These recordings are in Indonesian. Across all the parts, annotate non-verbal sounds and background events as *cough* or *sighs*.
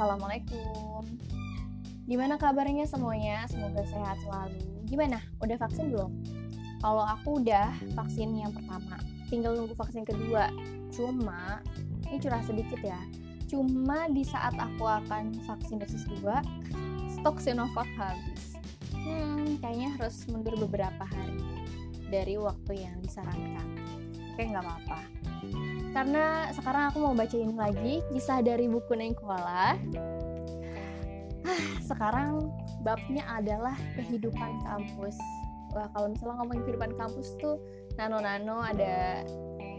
Assalamualaikum. Gimana kabarnya semuanya? Semoga sehat selalu. Gimana? Udah vaksin belum? Kalau aku udah vaksin yang pertama, tinggal nunggu vaksin kedua. Cuma, ini curah sedikit ya. Cuma di saat aku akan vaksin dosis 2, stok Sinovac habis. Hmm, kayaknya harus mundur beberapa hari dari waktu yang disarankan. Oke, nggak apa-apa karena sekarang aku mau bacain lagi kisah dari buku Nengkola. Ah, sekarang babnya adalah kehidupan kampus. Wah, kalau misalnya ngomongin kehidupan kampus tuh nano-nano ada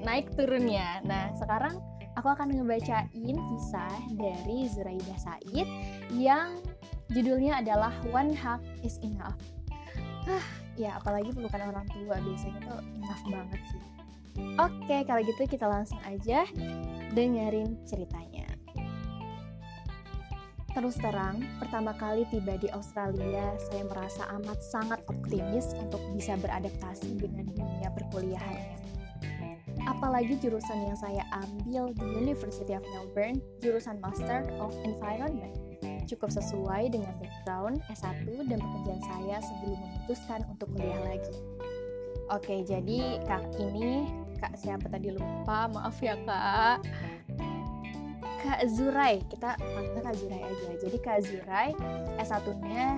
naik turunnya. Nah, sekarang aku akan ngebacain kisah dari Zuraida Said yang judulnya adalah One Hug is Enough. Ah, ya apalagi pelukan orang tua biasanya tuh enough banget sih. Oke, kalau gitu kita langsung aja dengerin ceritanya. Terus terang, pertama kali tiba di Australia, saya merasa amat sangat optimis untuk bisa beradaptasi dengan dunia perkuliahan. Apalagi jurusan yang saya ambil di University of Melbourne, jurusan Master of Environment, cukup sesuai dengan background S1 dan pekerjaan saya sebelum memutuskan untuk kuliah lagi. Oke, jadi Kak ini Kak siapa tadi lupa, maaf ya Kak. Kak Zurai, kita panggil Kak Zurai aja. Jadi Kak Zurai S1-nya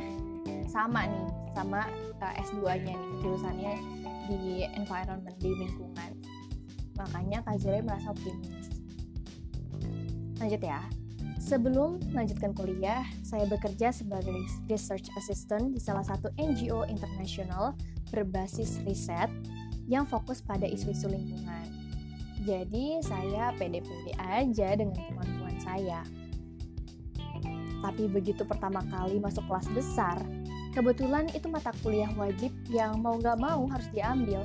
sama nih, sama uh, eh, S2-nya nih, jurusannya di environment, di lingkungan. Makanya Kak Zurai merasa optimis. Lanjut ya. Sebelum melanjutkan kuliah, saya bekerja sebagai research assistant di salah satu NGO internasional berbasis riset yang fokus pada isu-isu lingkungan. Jadi saya pede-pede aja dengan kemampuan saya. Tapi begitu pertama kali masuk kelas besar, kebetulan itu mata kuliah wajib yang mau gak mau harus diambil.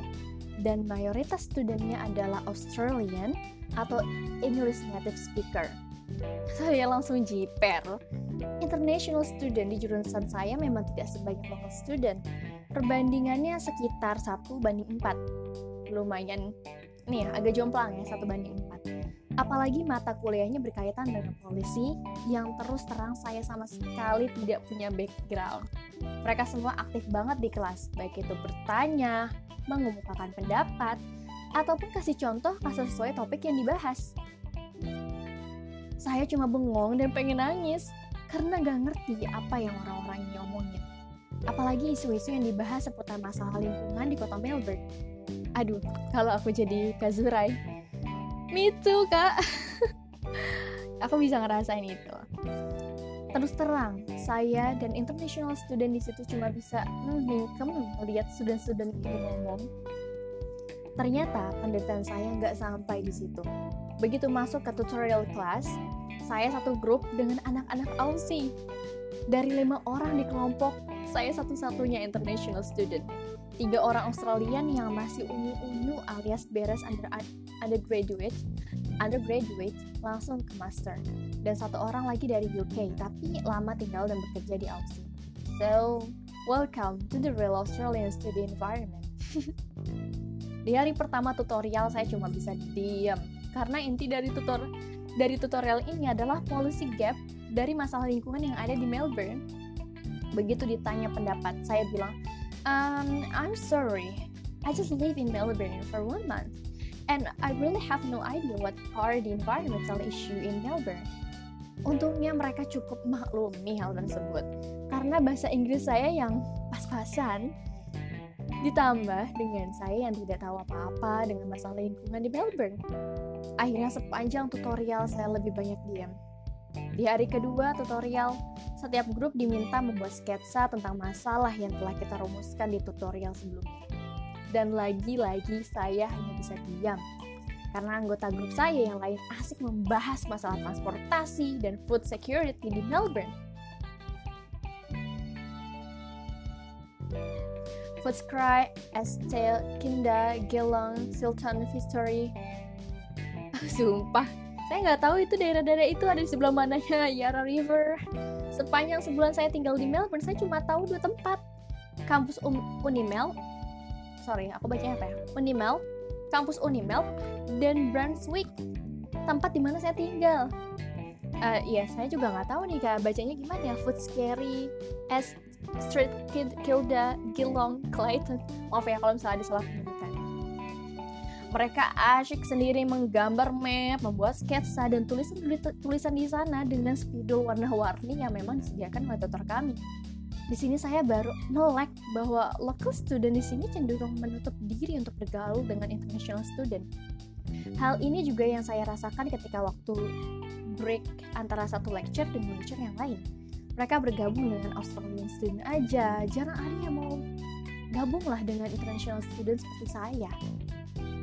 Dan mayoritas studennya adalah Australian atau English native speaker. Saya langsung jiper. International student di jurusan saya memang tidak sebanyak local student, perbandingannya sekitar 1 banding 4 lumayan nih ya, agak jomplang ya 1 banding 4 apalagi mata kuliahnya berkaitan dengan polisi yang terus terang saya sama sekali tidak punya background. Mereka semua aktif banget di kelas baik itu bertanya mengemukakan pendapat ataupun kasih contoh kasus sesuai topik yang dibahas. Saya cuma bengong dan pengen nangis karena gak ngerti apa yang orang-orang ini omongin apalagi isu-isu yang dibahas seputar masalah lingkungan di kota Melbourne. Aduh, kalau aku jadi Kazurai, me too kak. *laughs* aku bisa ngerasain itu. Terus terang, saya dan international student di situ cuma bisa kamu melihat student-student ini ngomong. Ternyata penderitaan saya nggak sampai di situ. Begitu masuk ke tutorial class, saya satu grup dengan anak-anak Aussie. Dari lima orang di kelompok, saya satu-satunya international student. Tiga orang Australian yang masih unyu-unyu alias beres under undergraduate, undergraduate langsung ke master. Dan satu orang lagi dari UK, tapi lama tinggal dan bekerja di Aussie. So, welcome to the real Australian study environment. *laughs* di hari pertama tutorial saya cuma bisa diam karena inti dari tutor dari tutorial ini adalah policy gap dari masalah lingkungan yang ada di Melbourne Begitu ditanya pendapat, saya bilang, um, I'm sorry, I just live in Melbourne for one month, and I really have no idea what are the environmental issue in Melbourne. Untungnya mereka cukup maklumi hal tersebut, karena bahasa Inggris saya yang pas-pasan, ditambah dengan saya yang tidak tahu apa-apa dengan masalah lingkungan di Melbourne. Akhirnya sepanjang tutorial saya lebih banyak diam di hari kedua tutorial, setiap grup diminta membuat sketsa tentang masalah yang telah kita rumuskan di tutorial sebelumnya. Dan lagi-lagi saya hanya bisa diam, karena anggota grup saya yang lain asik membahas masalah transportasi dan food security di Melbourne. Footscray, Estelle, Kinda, Geelong, Silton, History. Sumpah, saya nggak tahu itu daerah-daerah itu ada di sebelah mananya Yarra River. Sepanjang sebulan saya tinggal di Melbourne saya cuma tahu dua tempat. Kampus um, Unimel sorry aku bacanya apa ya? Unimel kampus Unimel dan Brunswick tempat di mana saya tinggal. Uh, iya saya juga nggak tahu nih kak bacanya gimana ya? Food scary S Street Kid Kilda Gilong Clayton. Maaf ya kalau misalnya ada salah penyebutan mereka asyik sendiri menggambar map, membuat sketsa dan tulisan tulisan di sana dengan spidol warna-warni yang memang disediakan oleh tutor kami. Di sini saya baru melek bahwa local student di sini cenderung menutup diri untuk bergaul dengan international student. Hal ini juga yang saya rasakan ketika waktu break antara satu lecture dengan lecture yang lain. Mereka bergabung dengan Australian student aja, jarang ada yang mau gabung lah dengan international student seperti saya.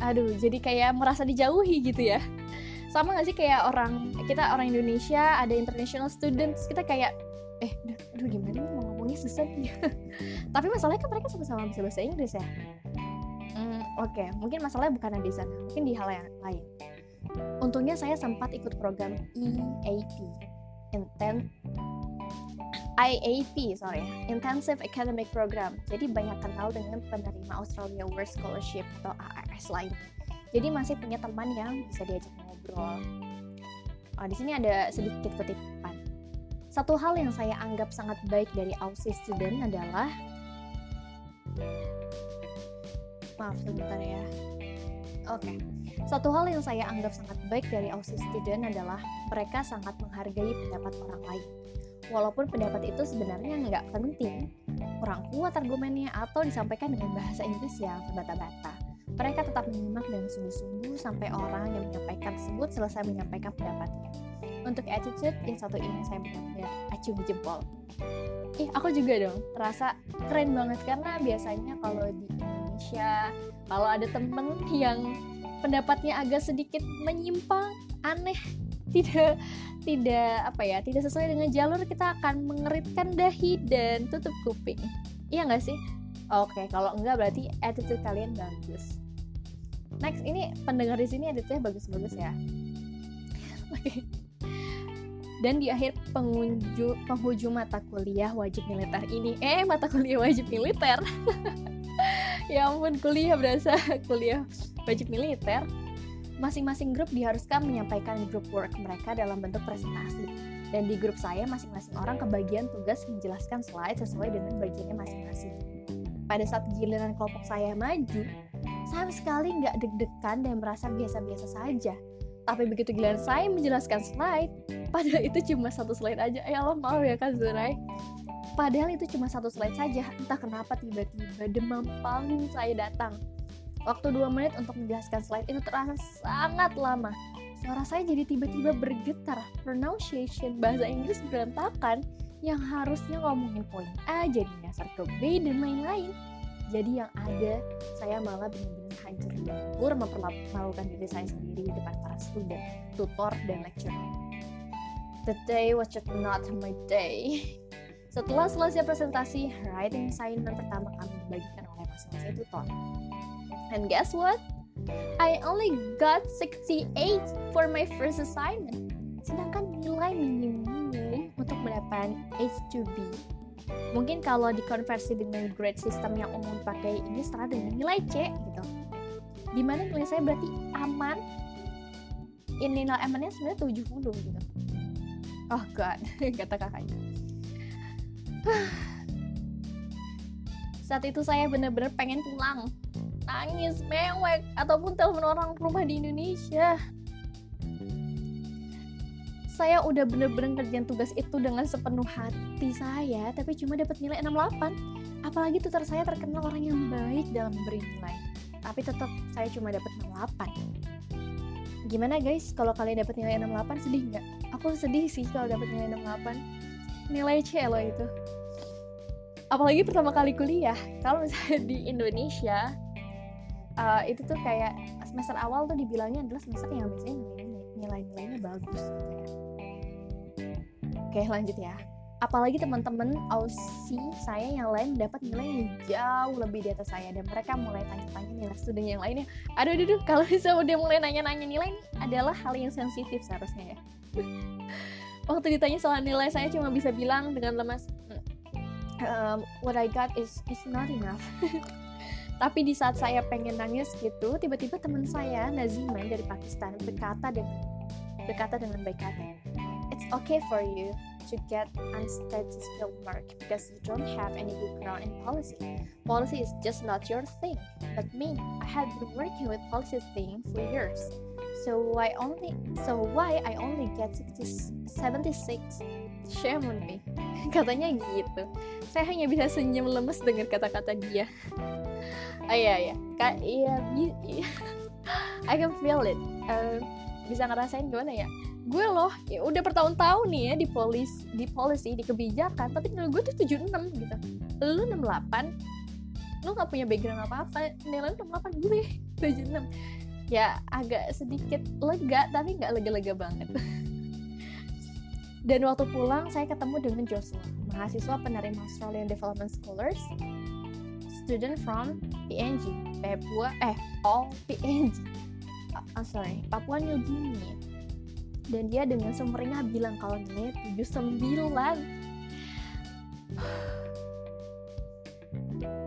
Aduh, jadi kayak merasa dijauhi gitu ya. Sama gak sih kayak orang, kita orang Indonesia, ada international students, kita kayak, eh, aduh, gimana nih mau ngomongnya susah *laughs* Tapi masalahnya kan mereka sama-sama bisa bahasa Inggris ya. Hmm, Oke, okay. mungkin masalahnya bukan di sana, mungkin di hal yang lain. Untungnya saya sempat ikut program EAP, Intent IAP, sorry, Intensive Academic Program. Jadi banyak kenal dengan penerima Australia World Scholarship atau AAS lain. Jadi masih punya teman yang bisa diajak ngobrol. Oh, di sini ada sedikit kutipan. Satu hal yang saya anggap sangat baik dari Aussie student adalah maaf sebentar ya. Oke. Okay. Satu hal yang saya anggap sangat baik dari Aussie student adalah mereka sangat menghargai pendapat orang lain walaupun pendapat itu sebenarnya nggak penting, kurang kuat argumennya atau disampaikan dengan bahasa Inggris yang terbata-bata. Mereka tetap menyimak dengan sungguh-sungguh sampai orang yang menyampaikan tersebut selesai menyampaikan pendapatnya. Untuk attitude, yang satu ini saya benar-benar acung jempol. Ih, aku juga dong, terasa keren banget karena biasanya kalau di Indonesia, kalau ada temen yang pendapatnya agak sedikit menyimpang, aneh, tidak tidak apa ya tidak sesuai dengan jalur kita akan mengeritkan dahi dan tutup kuping. Iya nggak sih? Oke kalau enggak berarti attitude kalian bagus. Next ini pendengar di sini attitude bagus-bagus ya. Oke. Dan di akhir pengunjung penghujung mata kuliah wajib militer ini. Eh mata kuliah wajib militer. *laughs* Ya ampun kuliah berasa kuliah wajib militer Masing-masing grup diharuskan menyampaikan grup work mereka dalam bentuk presentasi. Dan di grup saya, masing-masing orang kebagian tugas menjelaskan slide sesuai dengan bagiannya masing-masing. Pada saat giliran kelompok saya maju, saya sekali nggak deg-degan dan merasa biasa-biasa saja. Tapi begitu giliran saya menjelaskan slide, padahal itu cuma satu slide aja. Ya Allah, maaf ya Kak Zurai. Padahal itu cuma satu slide saja, entah kenapa tiba-tiba demam panggung saya datang. Waktu 2 menit untuk menjelaskan slide itu terasa sangat lama. Suara saya jadi tiba-tiba bergetar. Pronunciation bahasa Inggris berantakan yang harusnya ngomongin poin A jadi nyasar ke B dan lain-lain. Jadi yang ada saya malah benar-benar hancur lebur mempermalukan diri saya sendiri di depan para student, tutor, dan lecturer. The day was just not my day. Setelah selesai presentasi, writing assignment pertama kami dibagikan oleh masing-masing tutor. And guess what? I only got 68 for my first assignment. Sedangkan nilai minimum untuk mendapatkan H2B mungkin kalau dikonversi dengan grade system yang umum pakai ini setara dengan nilai C gitu. Di mana nilai saya berarti aman. Ini nilai amannya sebenarnya 70 gitu. Oh god, *laughs* kata kakaknya. *sighs* Saat itu saya benar-benar pengen pulang nangis mewek ataupun telepon orang rumah di Indonesia. Saya udah bener-bener ngerjain tugas itu dengan sepenuh hati saya tapi cuma dapat nilai 68 apalagi tutor saya terkenal orang yang baik dalam memberi nilai. Tapi tetap saya cuma dapat 68 gimana guys? Kalau kalian dapat nilai 68 sedih nggak? Aku sedih sih kalau dapat nilai 68 nilai C loh itu. Apalagi pertama kali kuliah. Kalau misalnya di Indonesia uh, itu tuh kayak semester awal tuh dibilangnya adalah semester yang biasanya nilai-nilainya bagus. Oke lanjut ya. Apalagi teman-teman Aussie saya yang lain dapat nilai yang jauh lebih di atas saya dan mereka mulai tanya-tanya nilai student yang lainnya. Aduh, aduh, aduh kalau *laughs* misalnya udah mulai nanya-nanya nilai ini adalah hal yang sensitif seharusnya ya. *laughs* Waktu ditanya soal nilai saya cuma bisa bilang dengan lemas, um, what I got is is not enough. *laughs* Tapi di saat saya pengen nangis gitu, tiba-tiba teman saya Naziman dari Pakistan berkata dengan berkata dengan baik hati, it's okay for you to get unstated field mark because you don't have any background in policy. Policy is just not your thing. But me, I have been working with policy thing for years. So why only so why I only get 60, 76? Shame on me. Katanya gitu. Saya hanya bisa senyum lemes dengar kata-kata dia. *laughs* oh iya iya. Kak iya, iya. *laughs* I can feel it. Uh, bisa ngerasain gimana ya? gue loh ya udah bertahun-tahun nih ya di polis di polisi di kebijakan tapi nilai gue tuh 76 gitu lu 68 lu gak punya background apa-apa nilai lu 68 gue 76 ya agak sedikit lega tapi nggak lega-lega banget *laughs* dan waktu pulang saya ketemu dengan Joshua mahasiswa penerima Australian Development Scholars student from PNG Papua eh all PNG oh, sorry Papua New Guinea. Dan dia dengan sumringah bilang kalau nilainya *sighs* 79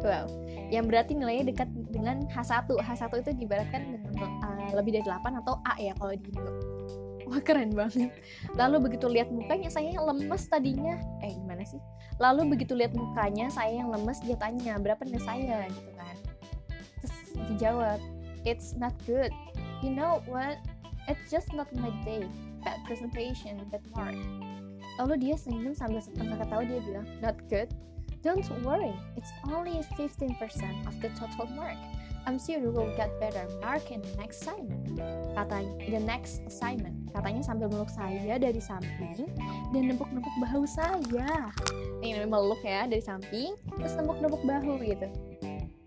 wow yang berarti nilainya dekat dengan H1 H1 itu diibaratkan dengan uh, lebih dari 8 atau A ya kalau di wah keren banget. Lalu begitu lihat mukanya saya yang lemes tadinya. Eh gimana sih? Lalu begitu lihat mukanya saya yang lemes dia tanya berapa nilai saya? Gitu kan. Terus dijawab it's not good. You know what? It's just not my day. Bad presentation, bad mark. Lalu dia senyum sambil setengah ketawa dia bilang, not good. Don't worry, it's only 15% of the total mark. I'm sure you will get better mark in the next assignment. Katanya, the next assignment. Katanya sambil meluk saya dari samping dan nempuk-nempuk bahu saya. Ini meluk ya dari samping, terus nempuk-nempuk bahu gitu.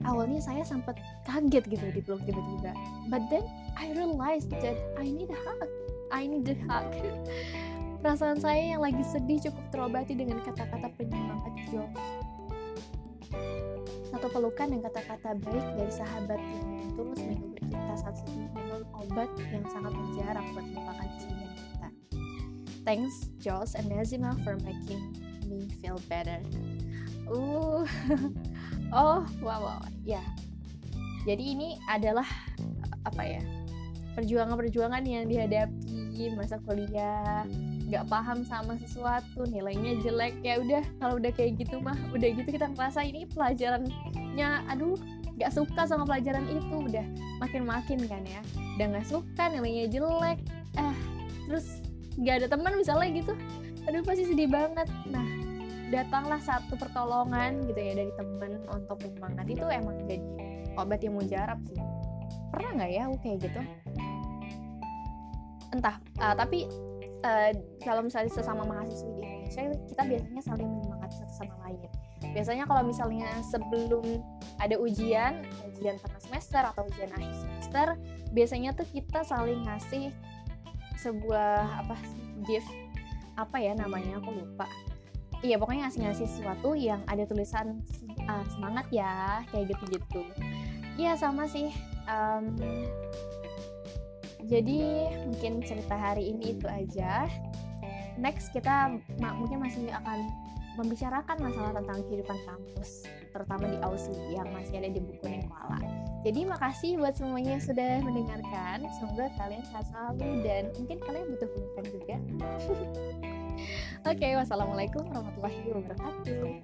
Awalnya saya sempat kaget gitu dipeluk tiba-tiba. But then I realized that I need a hug. I need a hug. *laughs* Perasaan saya yang lagi sedih cukup terobati dengan kata-kata penyemangat Joe. Satu pelukan dan kata-kata baik dari sahabat yang tulus menghibur kita saat sedih memang obat yang sangat berjarak buat melupakan kesedihan kita. Thanks Josh and Nazima for making me feel better. Uh, *laughs* oh wow, wow ya. Yeah. Jadi ini adalah apa ya perjuangan-perjuangan yang dihadapi masa kuliah nggak paham sama sesuatu nilainya jelek ya udah kalau udah kayak gitu mah udah gitu kita ngerasa ini pelajarannya aduh nggak suka sama pelajaran itu udah makin-makin kan ya. Udah nggak suka nilainya jelek eh terus nggak ada teman misalnya gitu aduh pasti sedih banget. Nah datanglah satu pertolongan gitu ya dari temen untuk menyemangat itu emang jadi obat yang mujarab sih. Pernah nggak ya aku kayak gitu? Entah uh, tapi uh, kalau misalnya sesama mahasiswa di Indonesia kita biasanya saling menyemangati satu sama lain. Biasanya kalau misalnya sebelum ada ujian ujian tengah semester atau ujian akhir semester biasanya tuh kita saling ngasih sebuah apa gift. Apa ya namanya? Aku lupa. Iya pokoknya ngasih-ngasih sesuatu yang ada tulisan uh, semangat ya kayak gitu-gitu. Iya sama sih. Um, jadi mungkin cerita hari ini itu aja. Next kita mungkin masih akan membicarakan masalah tentang kehidupan kampus terutama di Aussie yang masih ada di buku Nekuala jadi makasih buat semuanya yang sudah mendengarkan. Semoga kalian sehat selalu dan mungkin kalian butuh pelukan juga. *laughs* Oke okay, wassalamualaikum warahmatullahi wabarakatuh